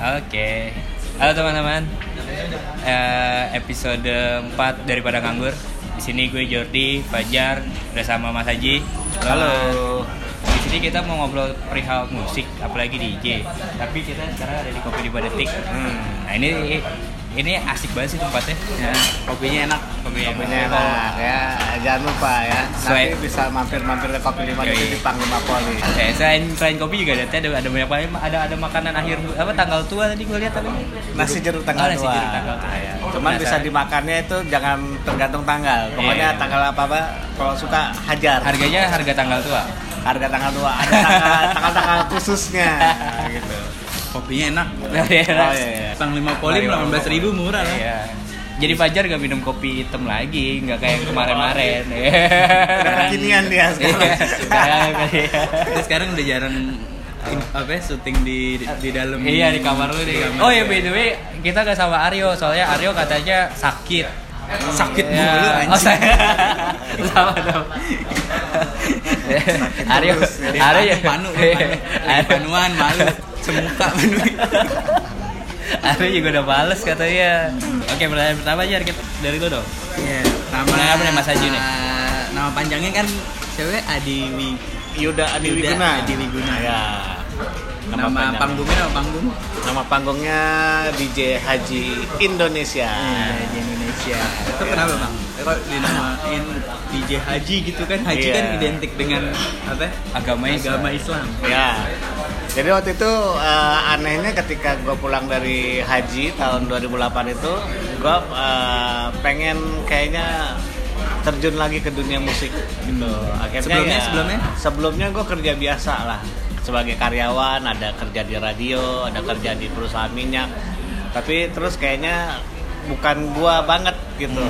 Oke. Halo teman-teman. Eh, episode 4 daripada nganggur. Di sini gue Jordi, Fajar, bersama Mas Haji. Halo. Di sini kita mau ngobrol perihal musik, apalagi DJ. Tapi kita sekarang ada di Kopi di Badetik. Hmm. Nah, ini ini asik banget sih tempatnya. Ya, kopinya enak. Kopinya Kopinya enak. enak ya. Jangan lupa ya. Selain- Nanti bisa mampir-mampir ke kopi lima Yoi. di Panglima Poli. Eh, selain selain kopi juga ada ada ada banyak banyak ada ada makanan akhir apa tanggal tua tadi gue lihat apa? Nasi jeruk Oh, tanggal nasi dua. jeruk tanggal tua. Ah, ya. Cuman Nah, bisa sa- dimakannya itu jangan tergantung tanggal. Pokoknya Iya. tanggal apa apa kalau suka hajar. Harganya harga tanggal tua. Harga tanggal dua. Ada tanggal tanggal, tanggal khususnya. gitu. Kopinya enak. Oh, iya. Oh iya. iya. Panglima Poli Panglima 18 ribu murah lah. Iya. Jadi Fajar gak minum kopi hitam lagi, nggak kayak yang kemarin-kemarin. Udah kekinian dia sekarang. Iya, sekarang. Kita sekarang udah jarang apa ya, syuting di di dalam. Iya di kamar lu Di kamar. Oh ya by the way, kita gak sama Aryo, soalnya Aryo katanya sakit. Sakit Ya. mulu Oh, anjing. saya. sama dong. Aryo. Dari Aryo ya. panu, panuan malu. Semuka panu. Aryo juga udah males katanya. Oke, pertanyaan pertama aja kita dari lu dong. Iya. Nama Nama apa nih, Mas Haji nih? Nama panjangnya kan cewek Adi Wi. Yuda Adi Wiguna. Adi Wiguna. Ya. Nama, panjang. panggungnya nama panggung. Nama panggungnya DJ Haji Indonesia. Iya, di Indonesia. Itu kenapa bang? Kok dinamain DJ Haji gitu kan? Haji Iya. kan identik dengan apa? Agama Islam. Agama Islam. Ya. Jadi waktu itu eh, anehnya ketika gue pulang dari haji tahun 2008 itu, gue eh, pengen kayaknya terjun lagi ke dunia musik gitu. Akhirnya Sebelumnya- ya, sebelumnya? sebelumnya gue kerja biasa lah sebagai karyawan, ada kerja di radio, ada kerja di perusahaan minyak. Tapi terus kayaknya bukan gua banget gitu.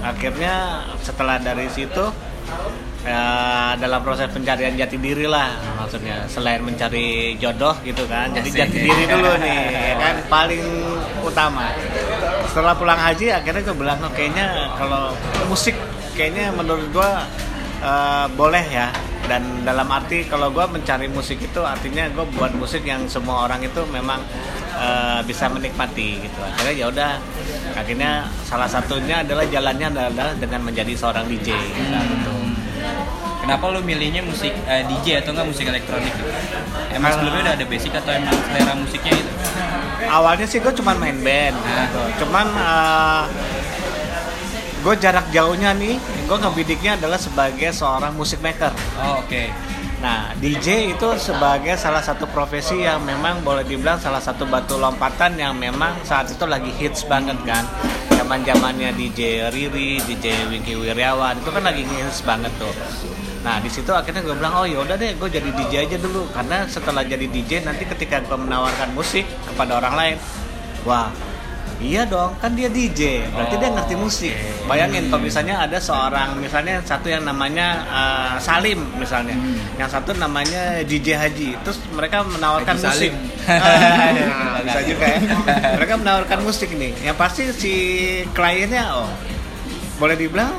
Akhirnya setelah dari situ ya, dalam proses pencarian jati diri lah maksudnya. Selain mencari jodoh gitu kan jadi jati diri dulu nih ya kan paling utama. Setelah pulang haji akhirnya gue bilang oh, kayaknya kalau musik kayaknya menurut gue eh, boleh ya. Dan dalam arti kalau gue mencari musik itu artinya gue buat musik yang semua orang itu memang eh, bisa menikmati gitu. Akhirnya ya udah akhirnya salah satunya adalah jalannya adalah dengan menjadi seorang DJ gitu. Kenapa lu milihnya musik eh, DJ atau enggak musik elektronik gitu? Emang sebelumnya udah ada basic atau emang selera musiknya gitu? awalnya sih gue cuman main band gitu. cuman gue jarak jauhnya nih gue ngebidiknya adalah sebagai seorang musik maker Oh, oke. Nah DJ itu sebagai salah satu profesi yang memang boleh dibilang salah satu batu lompatan yang memang saat itu lagi hits banget kan. Zaman zamannya DJ Riri, DJ Wingky Wiryawan itu kan lagi hits banget tuh. Nah di situ akhirnya gue bilang oh yaudah deh gue jadi DJ aja dulu. Karena setelah jadi DJ nanti ketika gue menawarkan musik kepada orang lain, wah iya dong kan dia DJ berarti dia Oh, ngerti musik. oke. Bayangin kalau misalnya ada seorang misalnya satu yang namanya uh, Salim misalnya, yang satu namanya DJ Haji, terus mereka menawarkan Haji musik. Salim. Ah, bisa juga ya. Mereka menawarkan musik nih, yang pasti si kliennya oh boleh dibilang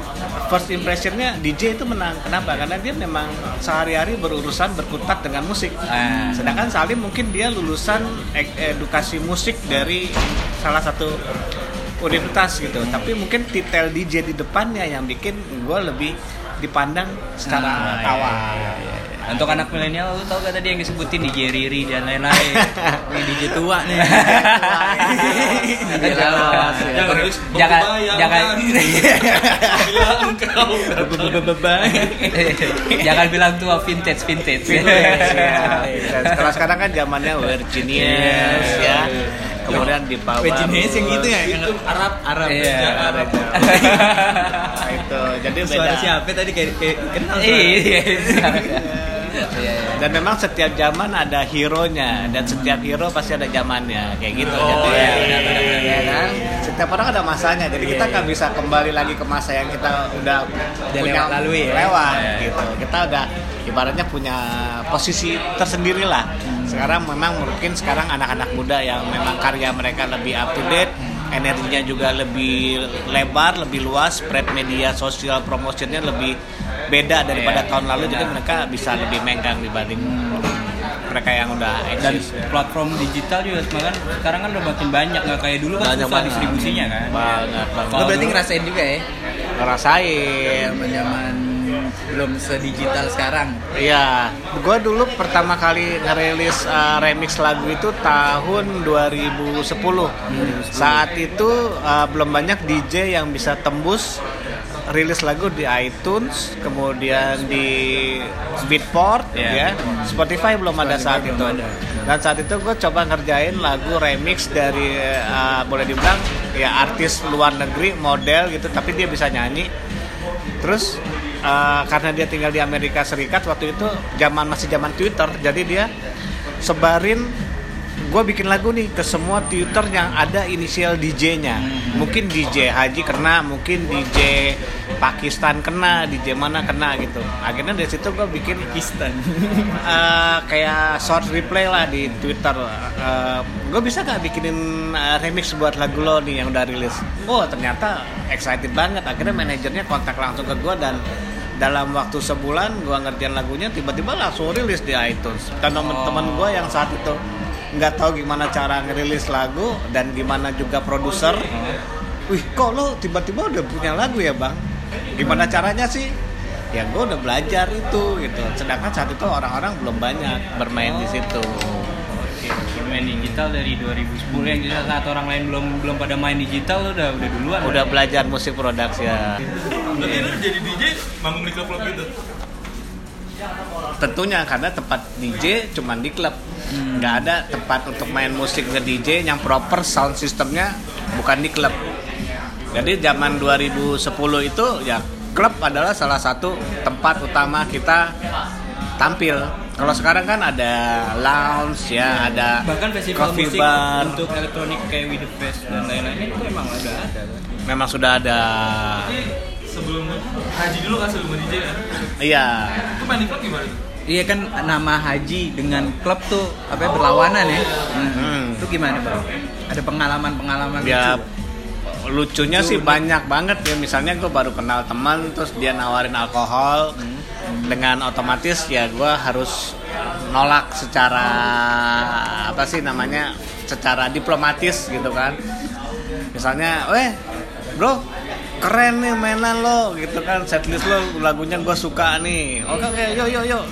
first impressionnya DJ itu menang. Kenapa? Karena dia memang sehari-hari berurusan berkutat dengan musik. Ah. sedangkan Salim mungkin dia lulusan edukasi musik dari salah satu universitas gitu. Tapi mungkin titel DJ di depannya yang bikin gue lebih dipandang secara Ah, awal iya, iya, iya. Untuk anak milenial lu tau gak tadi yang disebutin DJ Riri dan lain-lain? Ini DJ tua nih. Ya. Jangan jangan jangan jangan bilang tua vintage vintage. Ya, Kalau sekarang kan zamannya Virginius Iya. ya. Kemudian di bawah Virginius yang gitu ya? Yang Arab Arab. Iya, Ya, Arab. Nah, itu jadi. Suara siapa tadi kayak, kayak kenal suara. Iya. Iya, iya. Dan memang setiap zaman ada hero-nya dan setiap hero pasti ada zamannya kayak gitu. Oh, Jadi, iya, ya kan? Setiap orang ada masanya. Jadi kita Iya, nggak bisa kembali lagi ke masa yang kita udah Udah lewat lalui ya? lewat Iya, iya. gitu. Kita udah ibaratnya punya posisi tersendiri lah. Sekarang memang mungkin sekarang anak-anak muda yang memang karya mereka lebih up to date, energinya juga lebih lebar, lebih luas, spread media sosial promotionnya lebih beda daripada Iya, tahun lalu, jadi benar. mereka bisa lebih menggang dibanding mereka yang udah dan eksis ya. platform digital juga sekarang sekarang kan udah makin banyak nggak kayak dulu kan Banyak susah banget. distribusinya kan banget banget Lo berarti ngerasain juga ya? ngerasain zaman belum sedigital sekarang. Iya, gue dulu pertama kali ngerilis uh, remix lagu itu tahun 2010. Saat itu uh, belum banyak DJ yang bisa tembus rilis lagu di iTunes, kemudian di Beatport, Iya. ya. Spotify belum ada Spotify saat belum itu. ada. Dan saat itu gue coba ngerjain lagu remix dari uh, boleh dibilang ya artis luar negeri, model gitu, tapi dia bisa nyanyi. Terus uh, karena dia tinggal di Amerika Serikat waktu itu zaman masih zaman Twitter, jadi dia sebarin gue bikin lagu nih ke semua Twitter yang ada inisial DJ-nya. Mungkin DJ Haji kena, mungkin DJ Pakistan kena, DJ mana kena gitu. Akhirnya dari situ gue bikin Pakistan. eh, kayak short replay lah di Twitter. gue bisa gak bikinin eh, remix buat lagu lo nih yang udah rilis? Oh ternyata excited banget. Akhirnya manajernya kontak langsung ke gue dan dalam waktu sebulan gue ngerjain lagunya tiba-tiba langsung rilis di iTunes. Dan teman-teman gue yang saat itu nggak tahu gimana cara ngerilis lagu dan gimana juga produser. Wih kok lo tiba-tiba udah punya lagu ya bang? Gimana caranya sih? Ya gue udah belajar itu gitu. Sedangkan saat itu orang-orang belum banyak bermain di situ. Bermain digital dari 2010 yang jelas saat orang lain belum belum pada main digital lo udah udah duluan Udah belajar musik produksi ya. Berarti lu jadi DJ manggung di klub-klub itu? Tentunya karena tempat DJ cuman di klub. Nggak ada tempat untuk main musik nge DJ yang proper sound systemnya bukan di klub. Jadi zaman 2010 itu ya klub adalah salah satu tempat utama kita tampil. Kalau sekarang kan ada lounge ya, ada bahkan festival coffee musik bar. untuk elektronik kayak With The Fest dan lain-lain itu emang udah ada kan Memang sudah ada. Sebelum haji dulu kan sebelum DJ kan? Iya. Itu main di klub gimana tuh? Iya kan nama Haji dengan klub tuh apa ya, berlawanan ya? Hmm. Itu gimana bro? Ada pengalaman-pengalaman ya lucu? lucunya Lucu, sih lucu. banyak banget ya misalnya gue baru kenal teman terus dia nawarin alkohol dengan otomatis ya gue harus nolak secara apa sih namanya secara diplomatis gitu kan. Misalnya weh bro keren nih mainan lo gitu kan setlist lo lagunya gue suka nih. Oke oke yuk yuk yuk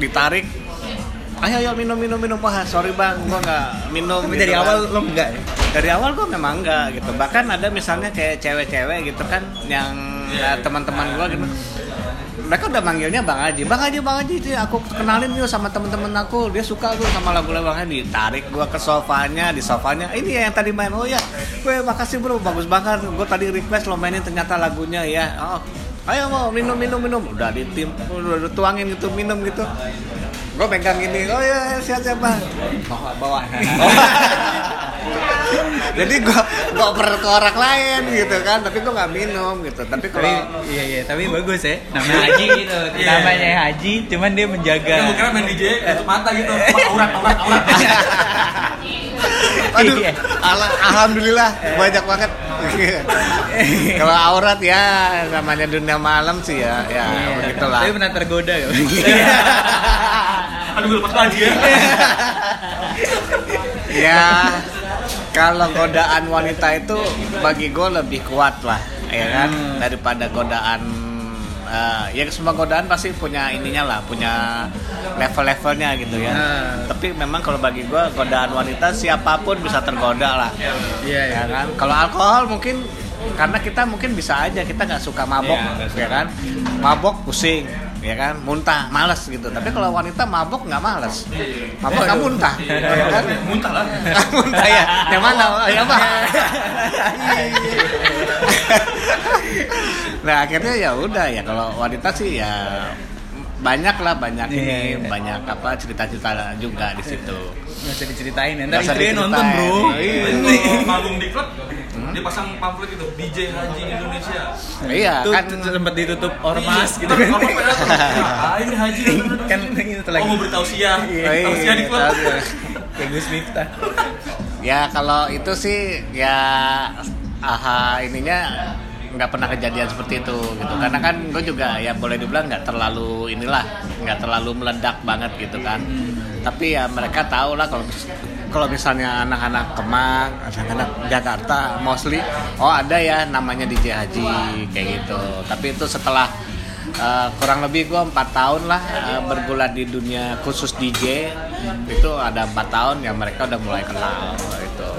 ditarik ayo ayo minum minum minum. Wah sorry bang gue nggak minum. Tapi gitu dari kan. awal lo enggak ya? dari awal gue memang enggak gitu. Bahkan ada misalnya kayak cewek-cewek gitu kan yang ya, teman-teman gue gitu mereka udah manggilnya bang Haji bang Haji bang Haji itu aku kenalin yuk sama temen-temen aku. Dia suka tuh sama lagu-lagu bang Haji ditarik gue ke sofanya di sofanya. Ini ya yang tadi main. Oh ya. Gue makasih bro. Bagus banget. Gue tadi request lo mainin ternyata lagunya ya. Oh ayo mau minum minum minum. Udah ditim udah dituangin gitu minum gitu. Gue pegang gini oh ya siap siap bang. Bawa bawa jadi gue gue per ke orang lain gitu kan tapi gue nggak minum gitu tapi Tapi kalau iya iya tapi bagus ya. namanya Haji gitu Iya. Namanya Haji, cuman dia menjaga. Kan gue kira main DJ tutup mata gitu. Aurat, aurat, aurat. aduh Iya. ala- alhamdulillah banyak banget kalau aurat ya namanya dunia malam sih ya ya begitulah Tapi pernah tergoda gak? Aduh, lepas lagi ya. ya kalau godaan wanita itu bagi gue lebih kuat lah ya kan? Hmm. daripada godaan eh, ya semua godaan pasti punya ininya lah punya level-levelnya gitu ya. Hmm. tapi memang kalau bagi gue godaan wanita siapa pun bisa tergoda lah. Iya ya kan? Kalau alkohol mungkin karena kita mungkin bisa aja kita nggak suka mabok suka. ya kan? Mabok pusing ya kan? Muntah males gitu. Tapi kalau wanita mabok nggak males. Mabok nggak muntah. Ya kan? Muntah lah. muntah ya. Yang mana? Ya apa? Nah akhirnya ya udah ya. Kalau wanita sih ya banyak lah banyak Iya, ini iya. banyak apa cerita-cerita juga di situ. Nggak usah diceritain ya. Ntar Nggak usah istrinya nonton diceritain. bro. Iya. Manggung di klub, dia pasang pamflet itu DJ Haji Indonesia. iya Tuh kan sempat ditutup ormas Iya, gitu ntar kan. datang, Ah, ini Haji. kan itu Oh, lagi. mau bertausiah. Iya, Tausiah di klub. iya. Kayak Gus Miftah. ya kalau itu sih ya aha ininya nggak pernah kejadian seperti itu gitu karena kan gue juga ya boleh dibilang nggak terlalu inilah nggak terlalu meledak banget gitu kan tapi ya mereka tahu lah kalau kalau misalnya anak-anak Kemang anak-anak Jakarta mostly oh ada ya namanya DJ Haji kayak gitu. Tapi itu setelah eh, kurang lebih gue empat tahun lah eh, bergulat di dunia khusus DJ itu ada empat tahun ya mereka udah mulai kenal itu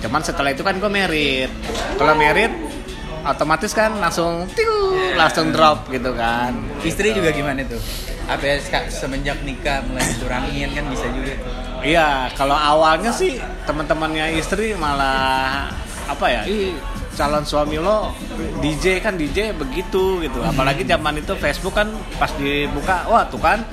cuman setelah itu kan gue merit. Kalau merit otomatis kan langsung tiu, langsung drop gitu kan. Istri juga gimana tuh? Apa ya, semenjak nikah mulai dikurangin kan bisa juga tuh. Iya, kalau awalnya sih teman-temannya istri malah apa ya? Ih, calon suami lo DJ kan DJ begitu gitu. Apalagi zaman itu Facebook kan pas dibuka, wah tuh kan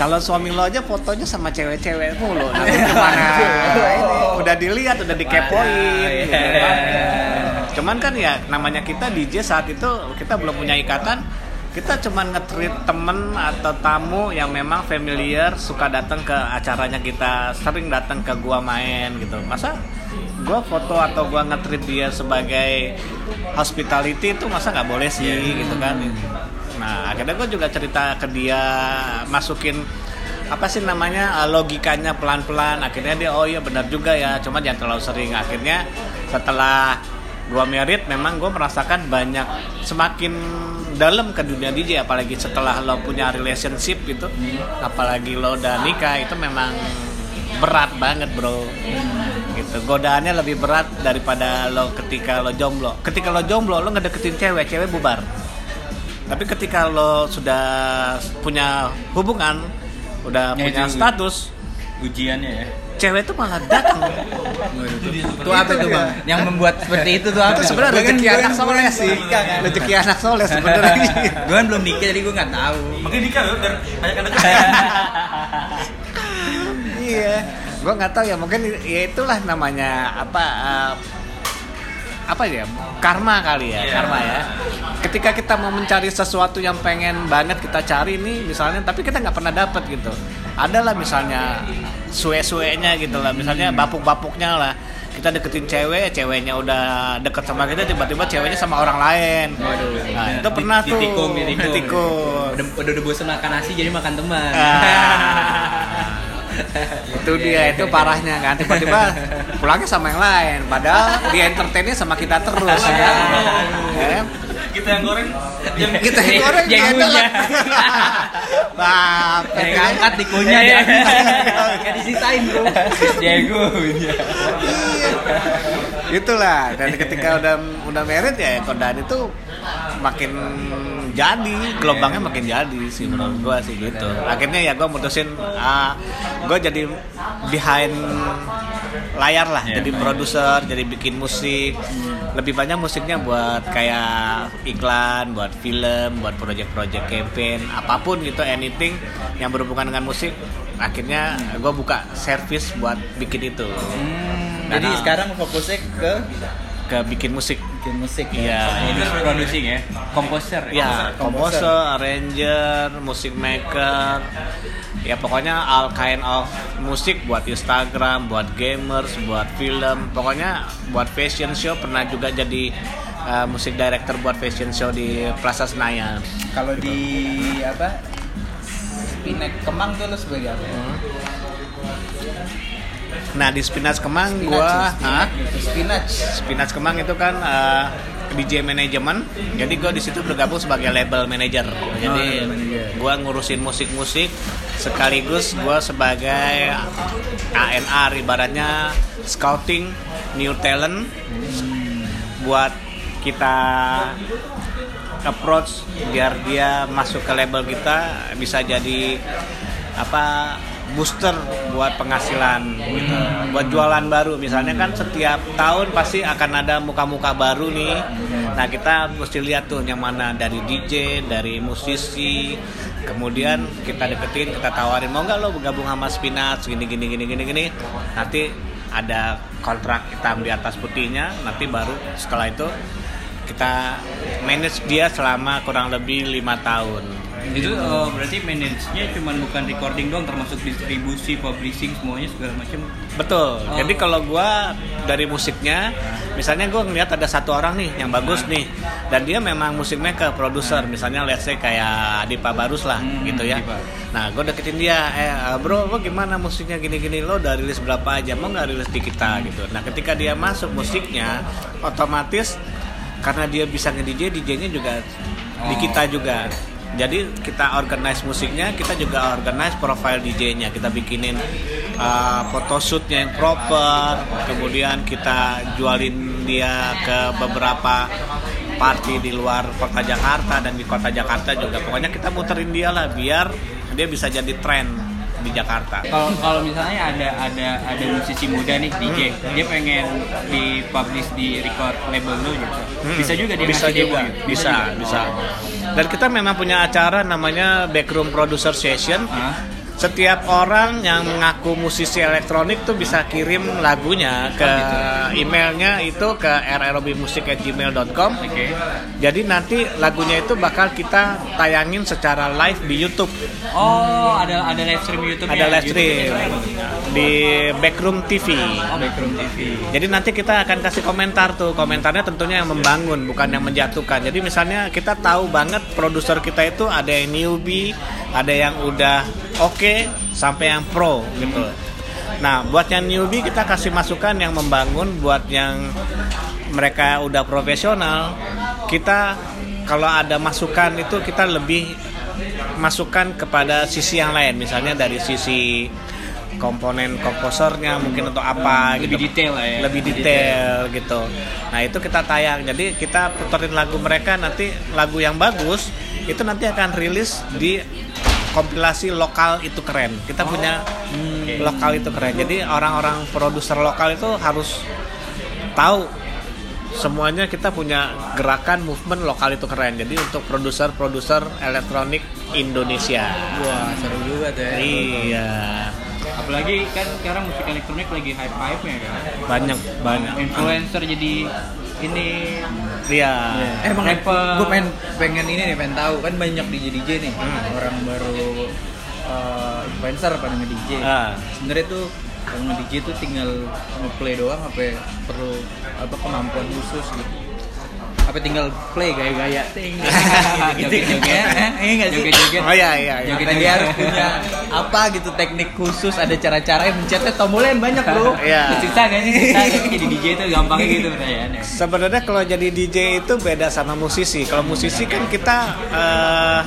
calon suami lo aja fotonya sama cewek-cewek mulu. Nanti gimana? Ini udah dilihat, udah dikepoin. gitu kan. Cuman kan ya namanya kita DJ saat itu kita belum punya ikatan kita cuman nge-treat temen atau tamu yang memang familiar suka datang ke acaranya kita sering datang ke gua main gitu. Masa gua foto atau gua nge-treat dia sebagai hospitality itu masa nggak boleh sih gitu kan? Nah akhirnya gua juga cerita ke dia masukin apa sih namanya uh, logikanya pelan-pelan. Akhirnya dia oh iya benar juga ya cuma jangan terlalu sering. Akhirnya setelah gua merit memang gue merasakan banyak semakin dalam ke dunia DJ apalagi setelah lo punya relationship gitu apalagi lo udah nikah itu memang berat banget bro. Gitu. Godaannya lebih berat daripada lo ketika lo jomblo. Ketika lo jomblo lo ngedeketin cewek cewek bubar. Tapi ketika lo sudah punya hubungan udah Ya, punya status Ujiannya ya. Cewek tuh malah datang Itu apa tuh bang? Yang membuat seperti itu tuh apa? itu sebenarnya kan- rezeki anak kan soleh belum sih kan. rezeki anak soleh sebenarnya Gue kan belum nikah jadi gue nggak tahu. Makanya nikah ya, biar banyak anak iya gue nggak tahu ya mungkin ya itulah namanya apa eh, apa ya karma kali ya Iya. karma ya ketika kita mau mencari sesuatu yang pengen banget kita cari nih misalnya tapi kita nggak pernah dapet gitu adalah misalnya suwe-suwenya gitu lah misalnya bapuk-bapuknya lah kita deketin cewek ceweknya udah deket sama kita tiba-tiba ceweknya sama orang lain nah itu pernah tuh Ditikung, ditikung. ditikung. Udah, udah, udah bosan makan nasi jadi makan teman. Ah. itu dia itu parahnya kan tiba-tiba pulangnya sama yang lain padahal dia entertainnya sama kita terus. Ya. Kita yang goreng, yang kita yang goreng telat. Bapak Yang angkat dikunyah Iya. dia. Kayak disisain bro. Jagonya. itulah dan ketika udah udah merit ya kodaan itu makin jadi gelombangnya makin jadi sih menurut gua sih gitu akhirnya ya gua mutusin ah gua jadi behind layar lah Iya. jadi produser jadi bikin musik lebih banyak musiknya buat kayak iklan buat film buat project-project campaign apa pun gitu anything yang berhubungan dengan musik akhirnya gua buka service buat bikin itu Hmm, Nah, jadi nah. sekarang fokusnya ke ke bikin musik bikin musik. Iya. Producing ya. Komposer. Ya, Komposer. arranger, music maker, ya pokoknya all kind of musik buat Instagram, buat gamers, buat film, pokoknya buat fashion show pernah juga jadi uh, musik director buat fashion show di Plaza Senayan. Kalau di apa? Spinek Kemang tuh lo sebagai apa? Nah di Spinach Kemang Spinach, gua, spinach gitu. Spinach. Spinach Kemang itu kan uh, DJ manajemen, jadi gue di situ bergabung sebagai label manager. Jadi label manager. gue ngurusin musik-musik, sekaligus gue sebagai ANR ibaratnya scouting new talent buat kita approach biar dia masuk ke label kita bisa jadi apa booster buat penghasilan gitu. Buat jualan baru. Misalnya kan setiap tahun pasti akan ada muka-muka baru nih. Nah kita mesti lihat tuh yang mana dari DJ dari musisi. Kemudian kita deketin kita tawarin mau nggak lo bergabung sama Spinach? Gini gini gini gini gini. Nanti ada kontrak hitam di atas putihnya. Nanti baru setelah itu kita manage dia selama kurang lebih lima tahun. Itu eh, berarti manage-nya cuma bukan recording doang termasuk distribusi, publishing semuanya segala macam. betul. Oh. jadi kalau gua dari musiknya misalnya gua ngeliat ada satu orang nih yang bagus nih dan dia memang musik maker produser. Misalnya let's say kayak Dipa Barus lah Hmm, gitu ya. Dipa. nah gue deketin dia eh bro lo gimana musiknya? Gini-gini lo udah rilis berapa aja? Mau nggak rilis di kita? Gitu. Nah ketika dia masuk musiknya otomatis karena dia bisa nge-DJ DJ-nya juga di Oh. kita juga. Jadi kita organize musiknya kita juga organize profile DJ-nya kita bikinin uh, photoshootnya yang proper kemudian kita jualin dia ke beberapa party di luar kota Jakarta dan di kota Jakarta juga. Pokoknya kita muterin dia lah biar dia bisa jadi tren di Jakarta Kalau kalau misalnya ada ada ada musisi muda nih DJ, Hmm. dia pengen dipublish di record label lu gitu. Hmm, Bisa juga dia bisa demo juga gitu? bisa bisa dan kita memang punya acara namanya backroom producer session Hah? Setiap orang yang mengaku musisi elektronik tuh bisa kirim lagunya ke emailnya itu ke rrobmusik@gmail.com Oke. jadi nanti lagunya itu bakal kita tayangin secara live di YouTube. Oh, ada ada live stream YouTube ada live stream di backroom TV Oh, backroom TV. Jadi nanti kita akan kasih komentar tuh, komentarnya tentunya yang membangun, bukan yang menjatuhkan. Jadi misalnya kita tahu banget produser kita itu ada yang newbie, ada yang udah oke, sampai yang pro gitu. Nah, buat yang newbie kita kasih masukan yang membangun, buat yang mereka udah profesional, kita kalau ada masukan itu kita lebih masukkan kepada sisi yang lain, misalnya dari sisi komponen komposernya mungkin atau apa Lebih gitu. detail lah ya. lebih detail gitu nah itu kita tayang jadi kita puterin lagu mereka nanti lagu yang bagus itu nanti akan rilis di kompilasi lokal itu keren kita punya Hmm. lokal itu keren jadi orang-orang produser lokal itu harus tahu semuanya kita punya gerakan movement lokal itu keren jadi untuk produser-produser elektronik Indonesia Wah, seru juga tuh ya. iya Apalagi kan sekarang musik elektronik lagi hype-hype ya kan. banyak banyak. Influencer jadi ini. Iya. Eh, emang Rapper. gue pengen pengen ini nih pengen tahu. Kan banyak DJ DJ nih. Hmm. orang baru eh, influencer pada nge DJ Ah. sebenarnya tuh kalau nge DJ tuh tinggal ngeplay doang apa perlu apa kemampuan khusus gitu apa tinggal play gaya-gaya ting Joget-joget. iya nggak sih Joget-joget. oh iya iya, iya. Apa dia harus punya apa gitu teknik khusus ada cara-cara yang mencetnya tombolnya yang banyak bro Iya. Susah gak sih? Jadi DJ itu gampang gitu pertanyaannya. Sebenarnya kalau jadi DJ itu beda sama musisi. Kalau musisi kan kita eh,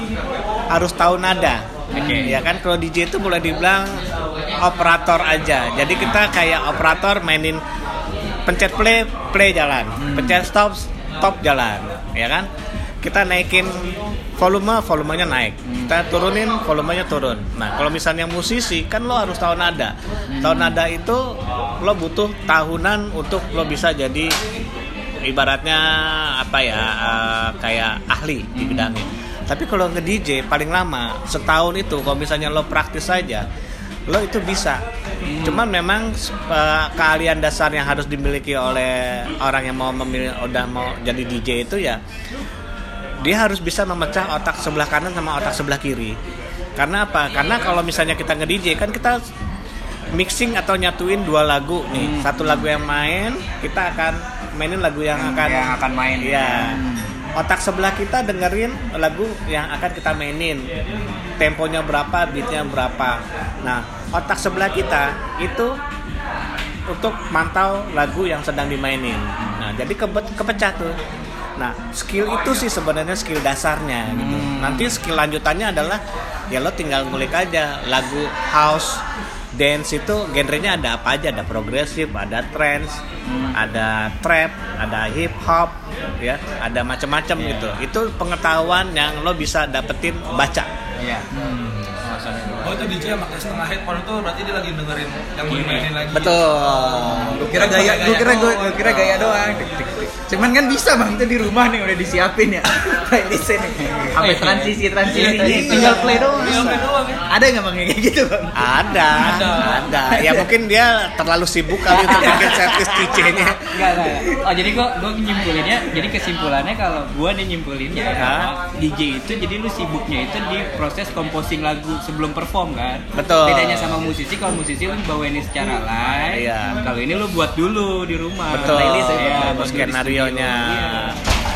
harus tahu nada. Oke. Ya kan kalau DJ itu boleh dibilang operator aja. Jadi kita kayak operator mainin pencet play, play jalan. Pencet stop, stop jalan. Ya kan? Kita naikin volume, volumenya naik. Kita turunin, volumenya turun. Nah, kalau misalnya musisi kan lo harus tahu nada. Tahu nada itu lo butuh tahunan untuk lo bisa jadi ibaratnya apa ya eh, kayak ahli di bidangnya. Tapi kalau nge DJ paling lama setahun itu kalau misalnya lo praktis saja lo itu bisa. Cuman memang eh, keahlian dasar yang harus dimiliki oleh orang yang mau memilih udah mau jadi DJ itu ya dia harus bisa memecah otak sebelah kanan sama otak sebelah kiri. Karena apa? Karena kalau misalnya kita nge-DJ kan kita mixing atau nyatuin dua lagu nih. Satu lagu yang main, kita akan mainin lagu yang akan Yang akan main. Iya. Otak sebelah kita dengerin lagu yang akan kita mainin. Temponya berapa, beatnya berapa. Nah, otak sebelah kita itu untuk mantau lagu yang sedang dimainin. Nah, jadi kepe- kepecah tuh. Nah, skill itu sih sebenarnya skill dasarnya gitu. Nanti skill lanjutannya adalah ya lo tinggal ngulik aja lagu house dance itu genrenya ada apa aja ada progresif ada trance ada trap ada hip hop ya ada macam-macam gitu itu pengetahuan yang lo bisa dapetin baca Iya. Oh itu DJ yang pakai setengah headphone itu berarti dia lagi dengerin yang mau dimainin lagi. betul gue kira gaya gue kira gue kira gaya doang. Cuman kan bisa bang itu di rumah nih udah disiapin ya playlistnya nih sampai transisi transisi tinggal play doang Tinggal play doang ya. ada nggak bang kayak gitu bang ada ada ya mungkin dia terlalu sibuk kali untuk bikin setlist DJ-nya Enggak, enggak. Oh, jadi gua gua nyimpulinnya, jadi kesimpulannya kalau gua nih nyimpulinnya Hah? bahwa DJ itu jadi lu sibuknya itu di proses composing lagu sebelum perform kan. Betul. Bedanya sama musisi, kalau musisi lu bawain secara live. Iya. Kalau ini lu buat dulu di rumah. Betul, Playlist ya, di skenario-nya. Iya.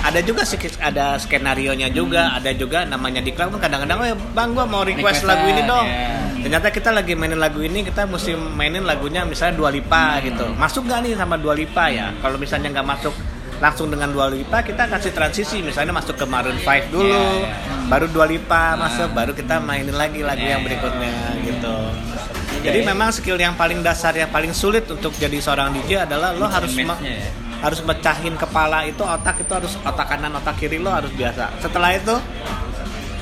ada juga ada skenario nya juga ada juga namanya di club kan kadang-kadang ya bang gua mau request Request lagu ini dong ya. ternyata kita lagi mainin lagu ini kita mesti mainin lagunya misalnya Dua Lipa gitu masuk nggak nih sama Dua Lipa ya kalau misalnya nggak masuk langsung dengan Dua Lipa kita kasih transisi misalnya masuk ke Maroon 5 dulu Ya, ya. baru Dua Lipa masuk baru kita mainin lagi lagu Ya, yang ya. berikutnya gitu Ya, jadi ya. memang skill yang paling dasar yang paling sulit untuk jadi seorang DJ adalah lo harus ya. Harus mecahin kepala itu otak itu harus otak kanan otak kiri lo harus biasa setelah itu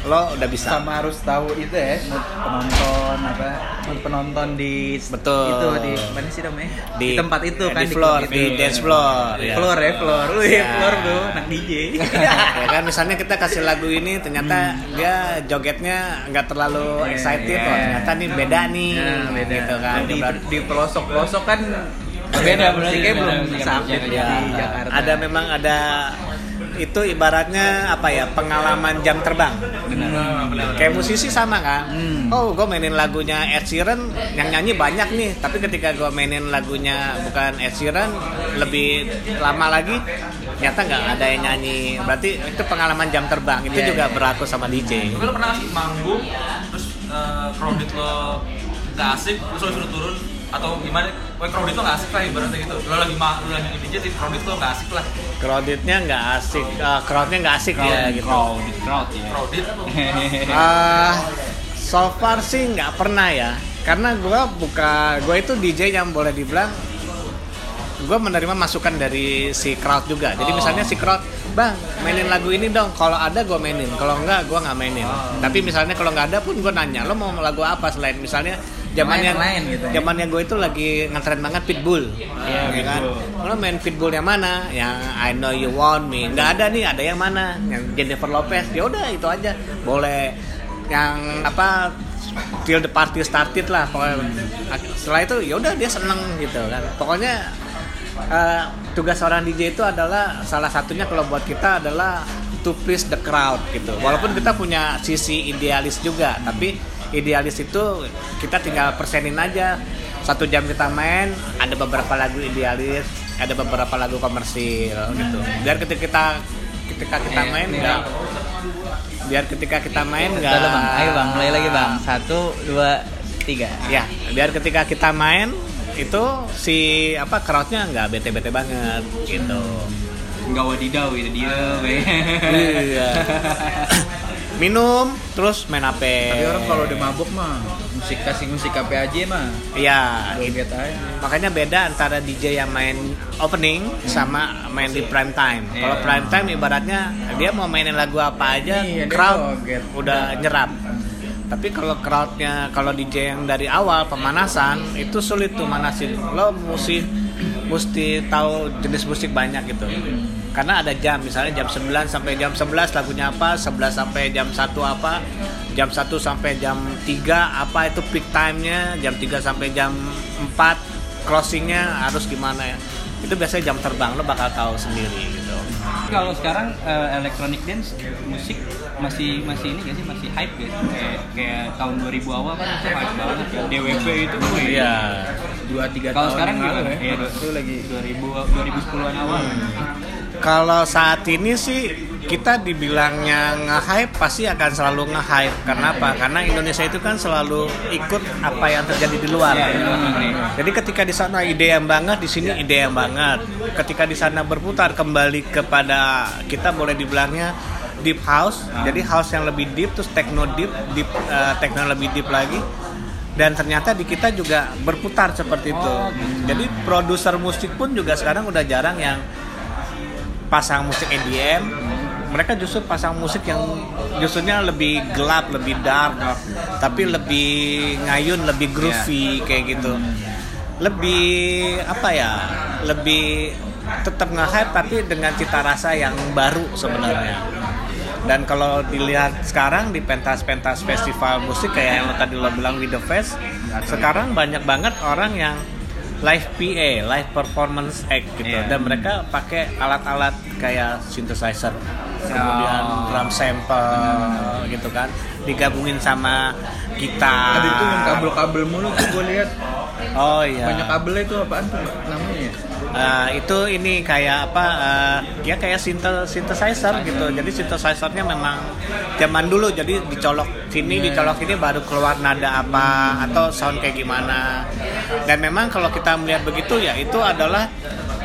lo udah bisa sama harus tahu itu ya mood penonton apa mood penonton di Betul. itu di mana sih namanya di, Di- tempat itu di kan floor, klub di itu. dance floor, ya. floor ya floor Wih, Ya. floor bro anak DJ ya kan misalnya kita kasih lagu ini ternyata dia jogetnya nggak terlalu Iya, excited iya. oh ternyata nih beda nih Nah, beda gitu kan di, di pelosok pelosok kan Beda, musiknya belum sampai beda, di ya, Jakarta. Ada memang ada itu ibaratnya apa ya pengalaman jam terbang. Kayak musisi sama kan Hmm. oh gue mainin lagunya Ed Sheeran yang nyanyi banyak nih. Tapi ketika gue mainin lagunya bukan Ed Sheeran lebih lama lagi ternyata nggak ada yang nyanyi. Berarti itu pengalaman jam terbang. Itu Iya, juga iya. berlaku sama DJ Tapi lo pernah sih manggung terus eh, crowded lo nggak asik terus lo suruh turun atau gimana? Wah crowded lo nggak asik lah ibaratnya gitu. Lo lagi ma lo lagi DJ tapi crowded lo nggak asik lah. crowdednya nggak asik. Eh, crowdnya nggak asik ya gitu. crowd crowd ya. Crowded. Ah, so far sih nggak pernah ya. Karena gue buka gue itu DJ yang boleh dibilang gue menerima masukan dari si crowd juga. Jadi Oh. misalnya si crowd bang mainin lagu ini dong. Kalau ada gue mainin. Kalau enggak gue nggak mainin. Tapi misalnya kalau nggak ada pun gue nanya lo mau lagu apa selain misalnya zamannya Lain- lain gitu. ya. zamannya gue itu lagi ngetren banget Pitbull. Iya, ya kan? Lo main Pitbull yang mana? Yang I Know You Want Me. Nggak ada nih ada yang mana? Yang Jennifer Lopez. Ya udah itu aja. Boleh yang apa till the party started lah pokoknya. Setelah itu ya udah dia seneng gitu kan. Pokoknya eh, tugas seorang DJ itu adalah salah satunya kalau buat kita adalah to please the crowd gitu. Walaupun kita punya sisi idealis juga tapi idealis itu kita tinggal persenin aja. Satu jam kita main ada beberapa lagu idealis ada beberapa lagu komersil gitu. Biar ketika kita ketika kita Iya, main iya. nggak biar ketika kita main nggak Udah, bang. Ayo bang mulai lagi bang. Satu dua tiga. Ya biar ketika kita main itu si apa crowdnya nggak bete bete banget gitu. Nggak wadidaw gitu dia Iya. minum terus main HP tapi orang kalau udah mabuk mah musik kasih musik HP aja mah iya joget aja makanya beda antara DJ yang main opening sama main di prime time. Kalau Iya. prime time ibaratnya dia mau mainin lagu apa aja, dia crowd udah nyerap. Tapi kalau crowdnya kalau DJ yang dari awal pemanasan itu sulit tuh manasin. Lo mesti mesti tahu jenis musik banyak gitu. Karena ada jam misalnya jam 9 sampai jam 11 lagunya apa, 11 sampai jam 1 apa, jam 1 sampai jam 3 apa itu peak time-nya, jam 3 sampai jam 4 closingnya harus gimana ya. Itu biasanya jam terbang lo bakal tahu sendiri gitu. kalau sekarang eh, electronic dance musik masih masih ini gak sih masih hype gitu kayak kayak tahun 2000 awal kan itu hype banget ya DWP itu wih. Iya. dua tiga kalau sekarang gimana ya. Iya, itu lagi 2000 2010-an awal Kalau saat ini sih kita dibilangnya nge-hype pasti akan selalu nge-hype. Karena apa? Karena Indonesia itu kan selalu ikut apa yang terjadi di luar. Iya, negeri. Jadi ketika di sana ide yang banget, di sini ide yang banget. Ketika di sana berputar kembali kepada kita boleh dibilangnya deep house. Jadi house yang lebih deep terus techno deep, deep eh, techno lebih deep lagi. Dan ternyata di kita juga berputar seperti itu. Jadi produser musik pun juga sekarang udah jarang yang pasang musik EDM mereka justru pasang musik yang justrunya lebih gelap lebih dark tapi lebih ngayun lebih groovy kayak gitu. Lebih apa ya lebih tetap nge-hype tapi dengan cita rasa yang baru sebenarnya. Dan kalau dilihat sekarang di pentas-pentas festival musik kayak yang tadi lo bilang with the fest sekarang banyak banget orang yang live PA, live performance act gitu. Iya. dan mereka pakai alat-alat kayak synthesizer kemudian drum sample gitu kan digabungin sama gitar ada itu yang kabel-kabel mulu tuh gue lihat. Oh iya. Banyak kabelnya itu apaan tuh namanya ya? Eh, itu ini kayak apa eh, ya kayak synth- synthesizer gitu. Jadi synthesizernya memang zaman dulu jadi dicolok sini dicolok sini baru keluar nada apa atau sound kayak gimana. Dan memang kalau kita melihat begitu ya itu adalah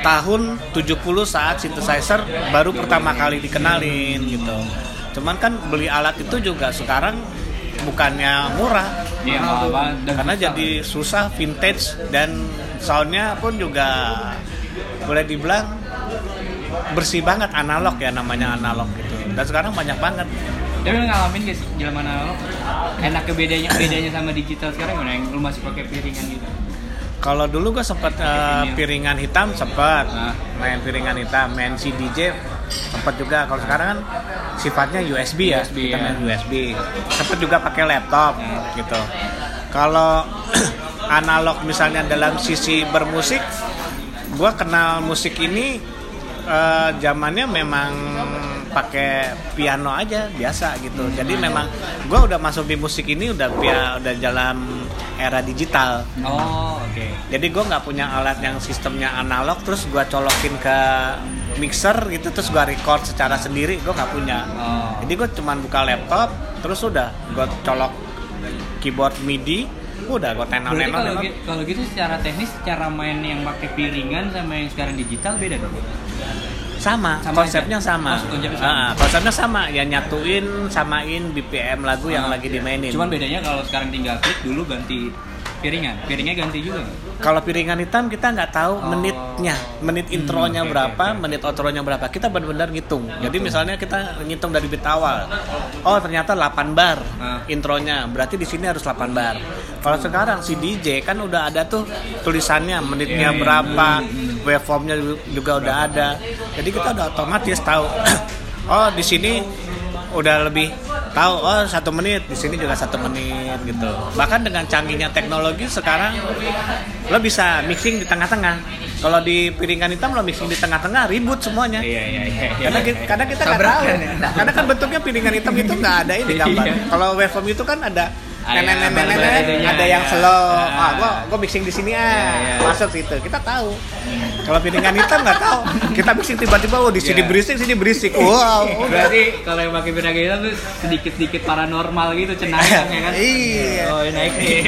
tahun 70 saat synthesizer baru pertama kali dikenalin gitu cuman kan beli alat itu juga sekarang bukannya murah Iya, mahal karena susah. jadi susah vintage dan soundnya pun juga boleh dibilang bersih banget analog ya namanya analog gitu dan sekarang banyak banget Tapi lu ngalamin gak sih zaman analog? Enaknya bedanya bedanya sama digital sekarang gimana yang lu masih pakai piringan gitu? kalau dulu gue sempat Ini. piringan hitam sempat Nah. main piringan hitam main CDJ sempat juga kalau sekarang kan sifatnya USB ya USB, kita ya. main USB sempat juga pakai laptop Nah. gitu kalau analog misalnya dalam sisi bermusik gue kenal musik ini eh, zamannya memang pakai piano aja biasa gitu jadi memang gue udah masuk di musik ini udah pia udah dalam era digital Oh, oke. jadi gue nggak punya alat yang sistemnya analog terus gue colokin ke mixer gitu terus gue record secara sendiri gue nggak punya Oh. jadi gue cuman buka laptop terus udah gue colok keyboard MIDI udah gue tenon gitu, kalau gitu secara teknis cara main yang pakai piringan sama yang sekarang digital beda dong. Sama, Sama konsepnya aja? sama, Oh, konsepnya sama. Ah, konsepnya sama ya nyatuin samain BPM lagu yang lagi dimainin Cuman bedanya kalau sekarang tinggal klik dulu ganti piringan. Piringnya ganti juga kalau piringan hitam kita nggak tahu Oh. Menitnya menit intronya oke, berapa oke. menit outronya berapa kita benar-benar ngitung jadi misalnya kita ngitung dari bit awal oh ternyata 8 bar Ah. intronya berarti di sini harus 8 bar kalau sekarang si DJ kan udah ada tuh tulisannya menitnya Iya, iya. berapa waveformnya juga udah ada jadi kita udah otomatis tahu oh di sini udah lebih tahu oh satu menit di sini juga satu menit gitu bahkan dengan canggihnya teknologi sekarang lo bisa mixing di tengah-tengah kalau di piringan hitam lo mixing di tengah-tengah ribut semuanya Iya, iya, iya. karena ki- karena kita nggak tahu ya. karena kan bentuknya piringan hitam itu nggak ada ini gambar Iya. kalau waveform itu kan Ada nenek nenek gambar nenek itunya, ada yang ya. slow Ah. ah gua gua mixing di sini ah Iya, iya. masuk situ kita tahu kalau piringan hitam nggak tahu kita mixing tiba-tiba oh di sini Iya. berisik sini berisik wow. Berarti kalau yang pakai piringan hitam tuh sedikit-sedikit paranormal gitu cenayang ya kan? Iya. Oh, naik nih.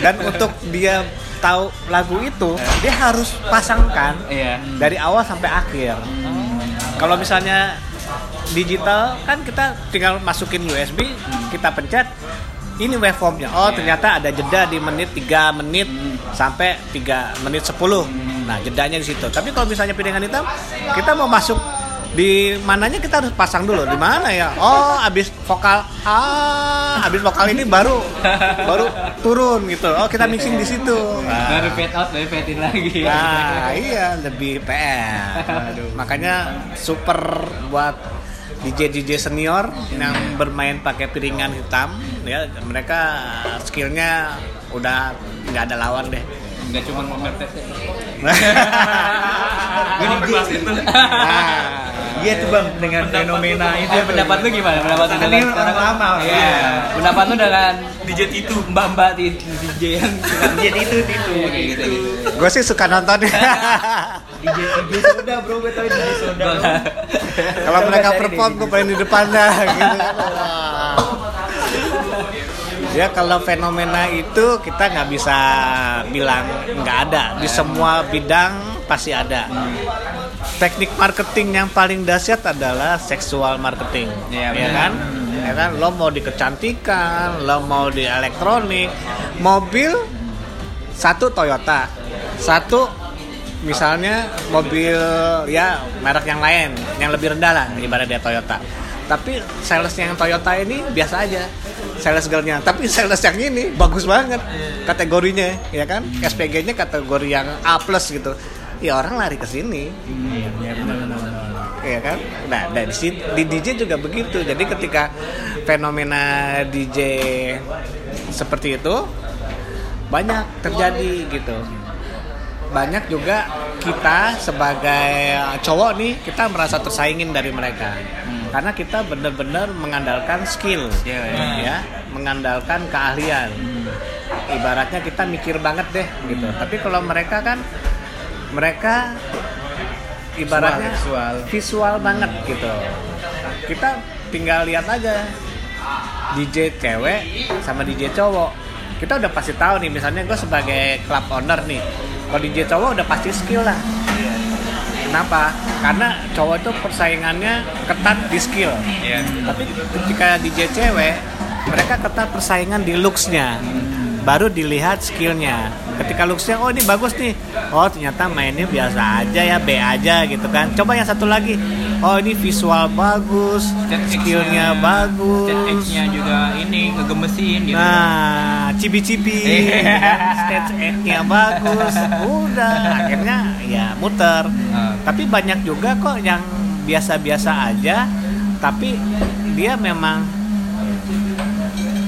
dan untuk dia tahu lagu itu dia harus pasangkan Iya. dari awal sampai akhir kalau misalnya digital kan kita tinggal masukin USB kita pencet ini waveformnya oh Iya. ternyata ada jeda di menit 3 menit sampai 3 menit 10 nah jedanya di situ tapi kalau misalnya piringan hitam kita mau masuk di mananya kita harus pasang dulu di mana ya oh abis vokal ah abis vokal ini baru baru turun gitu oh kita mixing di situ Nah. Baru fade out, baru fade in lagi. Nah, iya lebih PR. Makanya super buat DJ DJ senior yang bermain pakai piringan hitam, ya mereka skillnya udah nggak ada lawan deh. Enggak cuma fade. Gue dibahas itu. Nah, Iya tuh bang dengan fenomena itu. Eh, pendapat lu gimana? Pendapat lu ini orang lama. Iya. Pendapat lu dengan DJ itu. mbak-mbak di DJ yang Jadi itu itu. Gitu gitu. gue sih suka nonton. DJ DJ soda bro, gue tau DJ soda. bro. Kalau mereka perform gue pengen di depan dah gitu. Ya kalau fenomena itu kita nggak bisa bilang nggak ada di semua bidang pasti ada. Teknik marketing yang paling dahsyat adalah seksual marketing, Iya, ya benar. kan? Ya kan, lo mau di kecantikan, lo mau di elektronik, mobil satu Toyota, satu misalnya mobil ya merek yang lain yang lebih rendah lah ibarat dia Toyota. Tapi sales yang Toyota ini biasa aja. Sales girlnya. Tapi sales yang ini bagus banget kategorinya ya kan? SPG-nya kategori yang A plus gitu. Ya orang lari ke sini. Ya kan? Nah dari situ di DJ juga begitu. Jadi ketika fenomena DJ seperti itu banyak terjadi gitu banyak juga kita sebagai cowok nih kita merasa tersaingin dari mereka. Karena kita benar-benar mengandalkan skill Iya, iya. ya. Mengandalkan keahlian. Ibaratnya kita mikir banget deh gitu. Tapi kalau mereka kan mereka ibaratnya Visual, visual. banget gitu. Kita tinggal lihat aja. DJ cewek sama DJ cowok. Kita udah pasti tahu nih misalnya gue sebagai club owner nih kalau DJ cowok udah pasti skill lah. Kenapa? Karena cowok itu persaingannya ketat di skill. Iya. tapi ketika DJ cewek mereka ketat persaingan di looksnya baru dilihat skillnya ketika looksnya oh ini bagus nih oh ternyata mainnya biasa aja ya B aja gitu kan coba yang satu lagi oh ini visual bagus skillnya bagus Stage-nya juga ini ngegemesin gitu. Nah, cibi-cibi, Iya. stage nya bagus, udah akhirnya ya muter. Ah. Tapi banyak juga kok yang biasa-biasa aja, tapi dia memang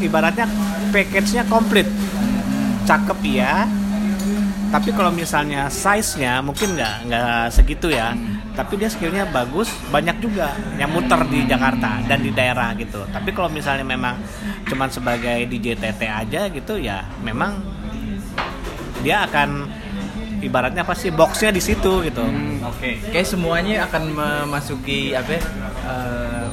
ibaratnya package-nya komplit, cakep ya. Tapi kalau misalnya size-nya mungkin nggak nggak segitu ya. Tapi dia skillnya bagus, banyak juga yang muter di Jakarta dan di daerah gitu. Tapi kalau misalnya memang cuman sebagai DJ TT aja gitu ya, memang dia akan ibaratnya apa sih boxnya di situ gitu. Hmm, Oke. Kayak semuanya akan memasuki apa? eh,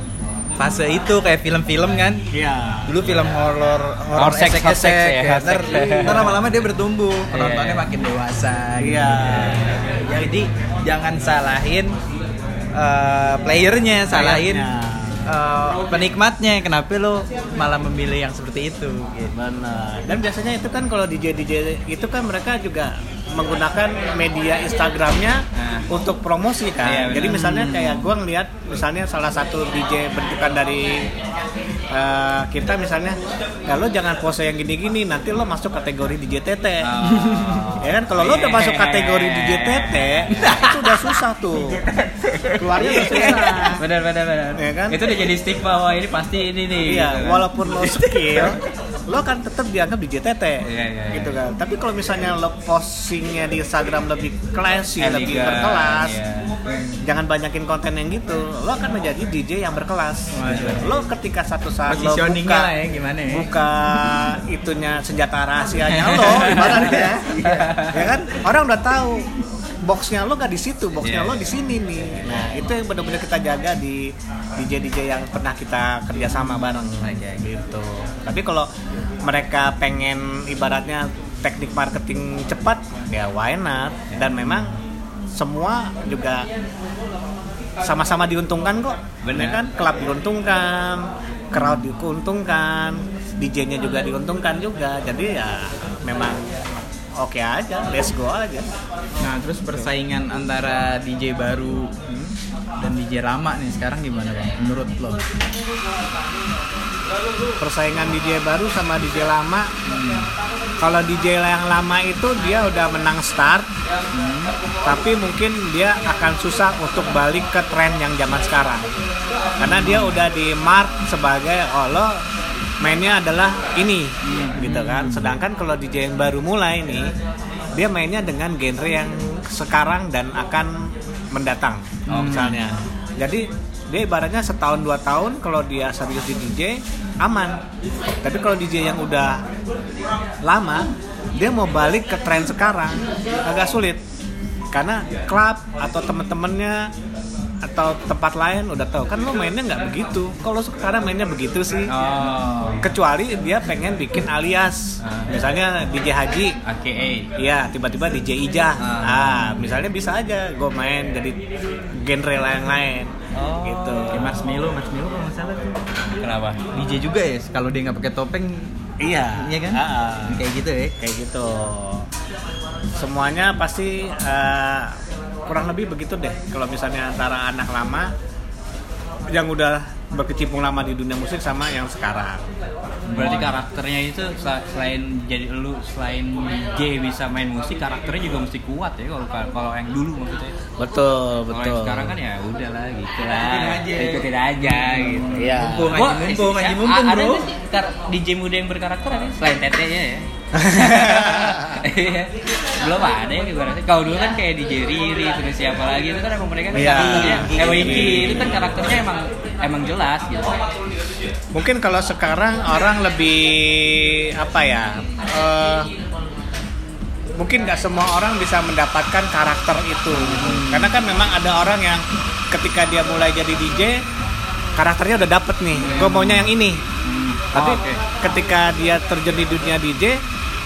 fase itu kayak film-film kan. Iya. Dulu film horor horor sex esek-esek, ya, ya. Ntar, sex. ntar lama-lama dia bertumbuh, penontonnya Iya. makin dewasa. gitu. Iya. Jadi jangan salahin eh, playernya, salahin Playernya. Eh, penikmatnya. Kenapa lo malah memilih yang seperti itu? Gitu. Benar. Dan biasanya itu kan kalau DJ DJ itu kan mereka juga menggunakan media Instagramnya Nah. untuk promosi kan. Iya. Jadi misalnya kayak gua ngeliat misalnya salah satu DJ bentukan dari eh, kita misalnya, ya lo jangan pose yang gini-gini, nanti lo masuk kategori DJ Tete. Oh. ya kan kalau lo udah masuk kategori DJ Tete, itu udah susah tuh. Keluarnya udah susah. Benar benar benar. Iya kan? Itu udah jadi stigma wah ini pasti ini nih. Iya, gitu kan. walaupun lo skill, lo kan tetap dianggap DJ Tete, Iya, iya, gitu iya. kan. Tapi kalau misalnya lo postingnya di Instagram lebih classy, lebih Elegan, berkelas, iya. jangan banyakin konten yang gitu, lo akan menjadi DJ yang berkelas. Waduh. Lo ketika satu saat lo buka, ya gimana ya? buka itunya senjata rahasianya lo, ibaratnya, ya kan? Orang udah tahu boxnya lo gak di situ, boxnya Iya, lo iya. di sini nih. Nah itu yang benar-benar kita jaga di DJ DJ yang pernah kita kerjasama bareng aja gitu. Tapi kalau mereka pengen ibaratnya teknik marketing cepat, ya why not? Dan memang semua juga sama-sama diuntungkan kok. Ya kan? Klub diuntungkan, crowd diuntungkan, DJ-nya juga diuntungkan juga. Jadi ya memang oke aja, let's go aja. Nah, terus persaingan antara DJ baru dan DJ lama nih sekarang gimana bang? Menurut lo? persaingan DJ baru sama DJ lama kalau DJ yang lama itu dia udah menang start tapi mungkin dia akan susah untuk balik ke tren yang zaman sekarang karena dia udah di mark sebagai oh lo mainnya adalah ini gitu kan. Sedangkan kalau DJ yang baru mulai nih dia mainnya dengan genre yang sekarang dan akan mendatang misalnya. Jadi dia ibaratnya setahun dua tahun kalau dia serius di DJ aman. Tapi kalau DJ yang udah lama dia mau balik ke tren sekarang agak sulit. Karena klub atau temen-temennya atau tempat lain udah tahu kan lo mainnya nggak begitu kalau sekarang mainnya begitu sih Oh. kecuali dia pengen bikin alias misalnya DJ Haji AKA. Iya, tiba-tiba DJ Ijah. Ah. Ah, misalnya bisa aja gue main jadi genre lain-lain. Oh. Gitu. Kayak Marshmello, Marshmello kalau nggak salah tuh Kenapa? DJ juga ya. Kalau dia nggak pakai topeng, Iya. iya kan? Ah, ah. Kayak gitu ya. Kayak gitu. Semuanya pasti eh, kurang lebih begitu deh. Kalau misalnya antara anak lama yang udah berkecimpung lama di dunia musik sama yang sekarang. Berarti karakternya itu sel- selain jadi lu selain DJ bisa main musik, karakternya juga mesti kuat ya kalau kalau yang dulu maksudnya. Betul, Kalau yang betul. sekarang kan ya udah lah gitu lah. Ikutin aja. Gitu. Iya. Mumpung Gua- aja, mumpung aja, eh, mumpung ada bro. nggak sih kar- DJ muda yang berkarakter ada selain tetenya ya. Iya. Belum ada ya ibaratnya. Kalau dulu kan kayak DJ Riri terus siapa lagi itu kan emang mereka kan Iya. karakternya eh Wiki Wiki. itu kan karakternya emang emang jelas gitu. Mungkin kalau sekarang orang lebih apa ya? eh, mungkin nggak semua orang bisa mendapatkan karakter itu gitu. karena kan memang ada orang yang ketika dia mulai jadi DJ karakternya udah dapet nih gue maunya yang ini tapi Oh, oke. ketika dia terjun di dunia DJ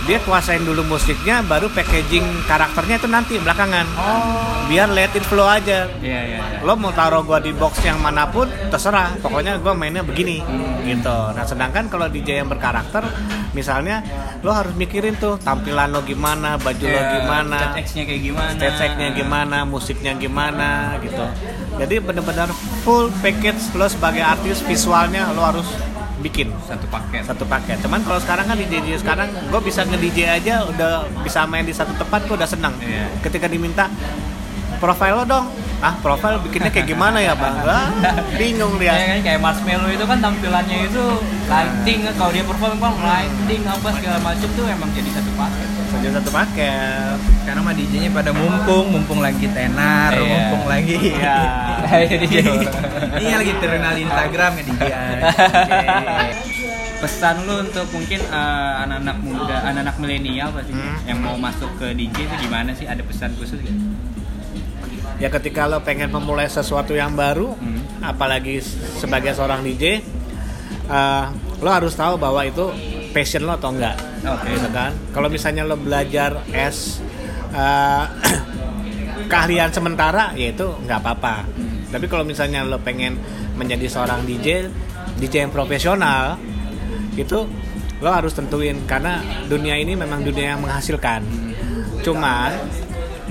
dia kuasain dulu musiknya baru packaging karakternya itu nanti belakangan biar let it flow aja Iya iya. iya. lo mau taruh gua di box yang mana pun terserah pokoknya gua mainnya begini gitu nah sedangkan kalau DJ yang berkarakter misalnya lo harus mikirin tuh tampilan lo gimana baju lo Iya, gimana stage X-nya kayak gimana? stage gimana musiknya gimana gitu jadi benar-benar full package lo sebagai artis visualnya lo harus bikin Satu paket. satu paket cuman kalau sekarang kan di DJ sekarang gue bisa nge DJ aja udah bisa main di satu tempat gue udah senang Iya. ketika diminta profile lo dong ah profile bikinnya kayak gimana ya bang Ah, bingung Ya dia kan kayak Marshmello itu kan tampilannya itu lighting kalau dia perform kan lighting apa segala macam tuh emang jadi satu paket. Saja satu paket Karena mah DJ-nya pada mumpung, mumpung lagi tenar, Iya. mumpung lagi. Iya. DJ. Iya lagi terkenal di Instagram ya DJ. Pesan lu untuk mungkin eh, anak-anak muda, anak-anak milenial pasti Hmm. yang mau masuk ke DJ itu gimana sih? Ada pesan khusus gak? ya ketika lo pengen memulai sesuatu yang baru Hmm. apalagi sebagai seorang DJ eh, lo harus tahu bahwa itu passion lo atau enggak Oke. gitu kan? Kalau misalnya lo belajar es eh, keahlian sementara ya itu nggak apa-apa. Tapi kalau misalnya lo pengen menjadi seorang DJ DJ yang profesional itu lo harus tentuin. Karena dunia ini memang dunia yang menghasilkan. Cuman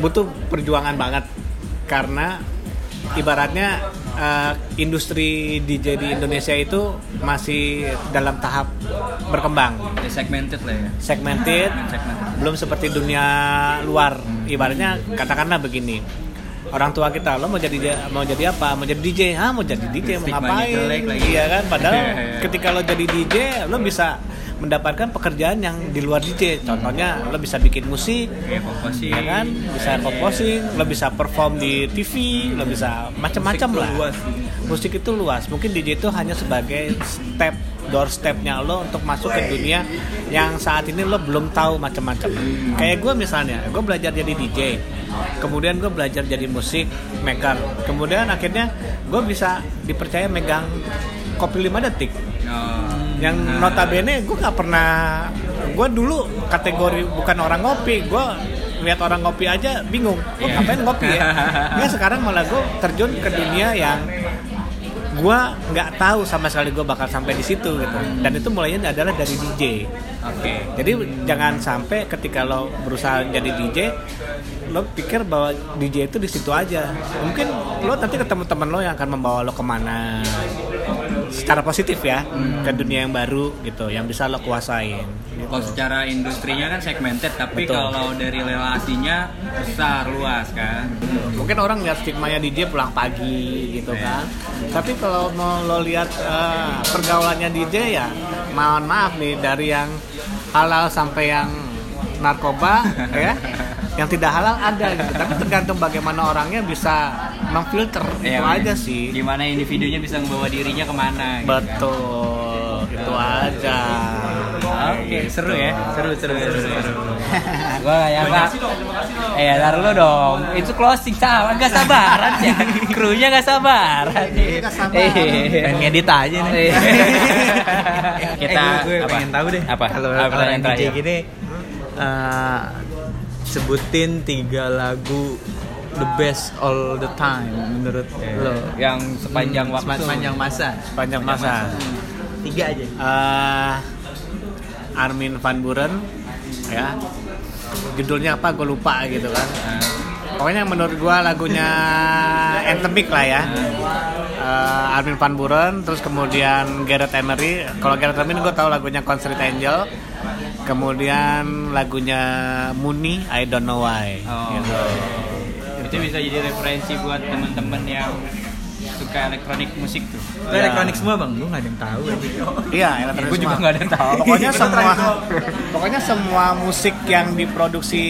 butuh perjuangan banget. Karena ibaratnya eh, industri DJ di Indonesia itu masih dalam tahap berkembang. Ya, segmented lah ya. segmented Segmented. belum seperti dunia luar. Ibaratnya katakanlah begini orang tua kita lo mau jadi mau jadi apa? Mau jadi DJ ah mau jadi DJ mau ngapain? iya kan? Padahal ketika lo jadi DJ lo bisa mendapatkan pekerjaan yang di luar DJ contohnya lo bisa bikin musik komposisi. ya kan? Bisa composing lo bisa perform di TV lo bisa macam-macam lah. luas. Musik itu luas. Mungkin DJ itu hanya sebagai step doorstepnya lo untuk masuk ke dunia yang saat ini lo belum tahu macam-macam. Kayak gue misalnya gue belajar jadi DJ kemudian gue belajar jadi musik maker. Kemudian akhirnya gue bisa dipercaya megang kopi 5 detik. Oh. Yang notabene gue nggak pernah gue dulu kategori bukan orang ngopi gue lihat orang ngopi aja bingung gue Iya. ngapain ngopi ya? Nggak, sekarang malah gue terjun ke dunia yang gue nggak tahu sama sekali gue bakal sampai di situ gitu. Dan itu mulainya adalah dari DJ Oke. jadi jangan sampai ketika lo berusaha jadi DJ lo pikir bahwa DJ itu di situ aja. Mungkin lo nanti ketemu teman lo yang akan membawa lo ke mana secara positif ya ke dunia yang baru gitu yang bisa lo kuasain gitu. Kalau secara industrinya kan segmented, tapi Betul. kalau dari relasinya besar luas kan. mungkin orang lihat stigmanya DJ pulang pagi gitu Iya. kan tapi kalau mau lo lihat eh, pergaulannya DJ ya mohon maaf nih dari yang halal sampai yang narkoba ya yang tidak halal ada gitu tapi tergantung bagaimana orangnya bisa memfilter itu Iya, aja sih Gimana individunya bisa membawa dirinya ke mana? gitu. betul itu aja Oke, seru ya. Seru seru seru. seru. Gua kayak apa? Eh, taruh lu dong. Itu closing sama, gak sabaran ya. Krunya gak sabaran. Nggak sabar. Eh. Pengen ngedit aja nih. Kita eh, gue, gue apa? pengen tahu deh. Apa? Kalau DJ terakhir? gini eh, sebutin tiga lagu the best all the time menurut lo. Yang sepanjang Hmm, waktu. Sepanjang masa. panjang masa. Tiga aja. Eh, Armin van Buren ya. Judulnya apa? Gue lupa gitu kan. Nah, pokoknya menurut gue lagunya endemic lah ya. Eh, Armin van Buren terus kemudian Gareth Emery. Kalau Gareth Emery gue tahu lagunya Concert Angel kemudian lagunya Muni I Don't Know Why Oh. gitu. itu bisa jadi referensi buat teman-teman yang suka elektronik musik tuh. Itu Ya. elektronik semua bang, gue gak ada yang tahu aja. iya elektronik Gue juga nggak ada yang tahu. pokoknya semua pokoknya semua musik yang diproduksi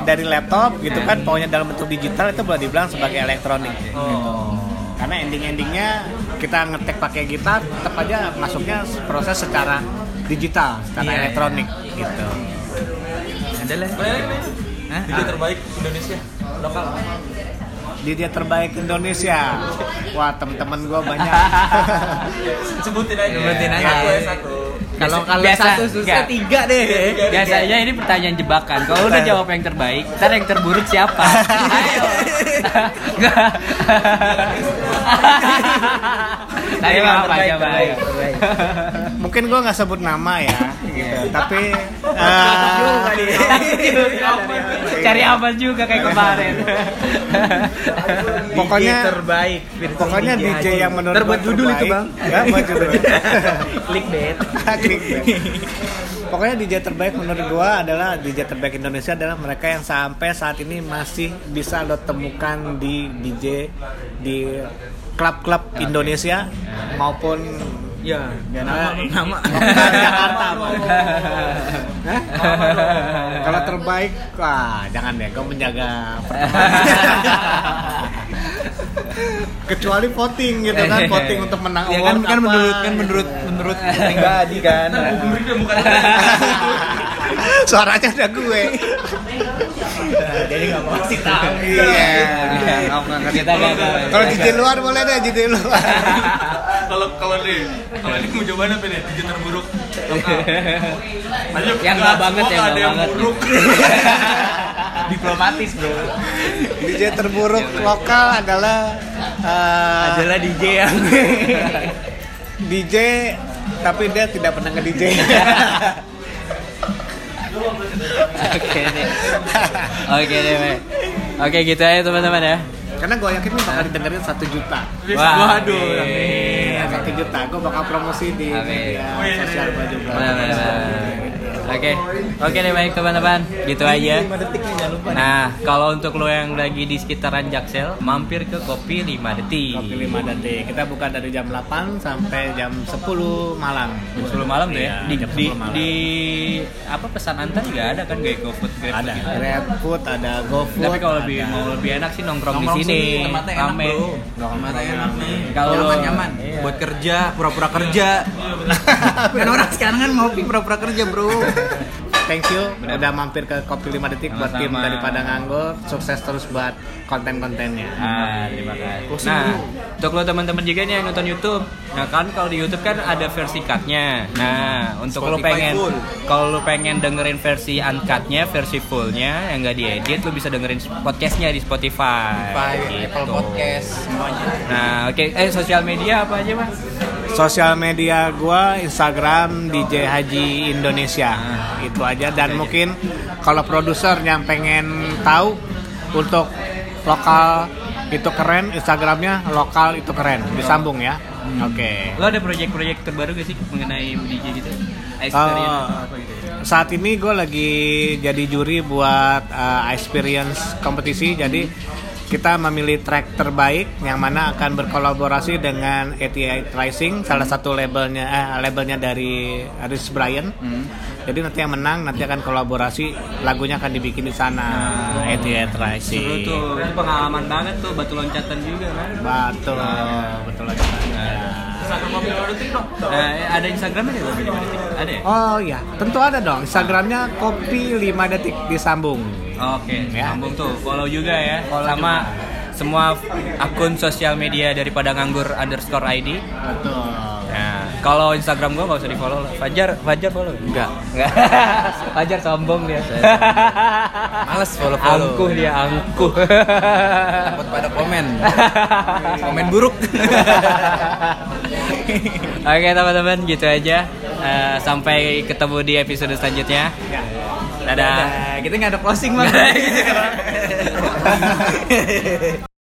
dari laptop gitu kan pokoknya dalam bentuk digital itu boleh dibilang sebagai elektronik Oh. karena ending-endingnya kita ngetek pakai gitar tetap aja masuknya proses secara digital secara Iya, elektronik gitu Ada lah. DJ terbaik Indonesia lokal. DJ terbaik Indonesia. Wah, temen-temen gue banyak. Sebutin aja. Sebutin aja. Satu ya satu. Kalau kalau Biasa, satu susah enggak. tiga deh. Biasanya ini pertanyaan jebakan. Kalau udah jawab yang terbaik, ntar yang terburuk siapa? Ayo. Tadi Iya, apa terbaik, coba? terbaik, ayo. terbaik. Mungkin gue nggak sebut nama ya, gitu. Tapi juga eh. Cari apa juga kayak kemarin. Pokoknya- DJ terbaik. pokoknya DJ yang menurut Ntar buat gua judul itu bang. Ya, buat judul. Clickbait. Clickbait. Pokoknya DJ terbaik menurut gua adalah DJ terbaik Indonesia adalah mereka yang sampai saat ini masih bisa lo temukan di DJ di klub-klub Indonesia maupun Ya, nggak nama, Eh, nama. lokal Jakarta. Hah? Kalau terbaik, wah jangan deh, kau menjaga. Kecuali voting gitu kan, voting untuk menang Ya kan award kan apa. menurut kan menurut menurut pribadi kan. bukan Suaranya udah gue. Jadi nggak mau kasih tahu. Iya. Nggak mau nggak tahu. Kalau DJ luar boleh deh, DJ luar. Kalau kalau nih, kalau ini mau coba apa nih? DJ terburuk lokal. Ayo, Yang nggak banget, yang ada nggak banget. buruk. Diplomatis bro. DJ terburuk lokal adalah eh, Adalah DJ yang DJ tapi dia tidak pernah nge-DJ. Oke deh. Oke deh. Oke gitu aja teman-teman ya. Karena gue yakin ini bakal didengerin satu juta. Wah, Waduh. Iya, satu juta. Gue bakal promosi di Amin. media sosial gue juga. Benar, benar, benar. Oke, oke deh baik teman-teman, gitu aja. 5 detik nih jangan lupa. Nah, kalau untuk lo yang lagi di sekitaran Jaksel, mampir ke Kopi 5 Detik. Kopi 5 detik. Kita buka dari jam 8 sampai jam 10 malam. Jam 10 malam tuh ya. Iya, Di, jam di, 10 malam. di apa pesan antar juga ada kan kayak GoFood, GrabFood ada gitu. GrabFood, ada GoFood. Tapi kalau lebih mau lebih enak sih nongkrong, Nongkrong di sini. tempatnya enak bro. Tempatnya enak nih. Kalau nyaman lo- nyaman. Iya. Buat kerja, pura-pura kerja. kan orang sekarang kan ngopi pura-pura kerja bro. yeah. Thank you udah mampir ke Kopi 5 detik buat tim Sama-sama. daripada nganggur. Sukses terus buat konten-kontennya. Ah, terima kasih. Nah, untuk lo teman-teman juga nih yang nonton YouTube, nah kan kalau di YouTube kan ada versi cutnya. Nah, untuk lo Spotify pengen, full. kalau lo pengen dengerin versi uncutnya, versi fullnya yang nggak diedit, lo bisa dengerin podcastnya di Spotify. Spotify, Gitu. Apple Podcast, semuanya. Nah, oke, eh sosial media apa aja mas? Sosial media gua Instagram DJ Haji Indonesia. Itu aja dan mungkin kalau produser yang pengen tahu untuk lokal itu keren, Instagramnya lokal itu keren. Disambung ya. Oke. Lo ada proyek-proyek terbaru gak sih mengenai DJ gitu? Experience atau apa gitu? Saat ini gue lagi jadi juri buat uh, experience kompetisi. Jadi kita memilih track terbaik yang mana akan berkolaborasi dengan ATI Rising, salah satu labelnya eh, labelnya dari Rich Brian. Jadi nanti yang menang nanti akan kolaborasi lagunya akan dibikin di sana ATI Seru Rising. tuh, itu pengalaman banget tuh, batu loncatan juga kan? Betul, betul aja. Instagram mobil detik dong. Nah, ada Instagramnya nggak Kopi 5 Detik? Ada ya? Oh iya, tentu ada dong. Instagramnya kopi 5 detik disambung. Oke, Ya. sambung tuh, follow juga ya. Follow Sama semua akun sosial media daripada nganggur underscore ID. Betul. Nah, kalau Instagram gua nggak usah di follow. Fajar, Fajar follow? Enggak. Enggak. Fajar sombong dia. Males follow-follow. Angkuh dia, angkuh. Takut pada komen. komen buruk. Oke teman-teman, gitu aja. Eh, sampai ketemu di episode selanjutnya. Ya. Dadah. Nah, kita nggak ada closing bang.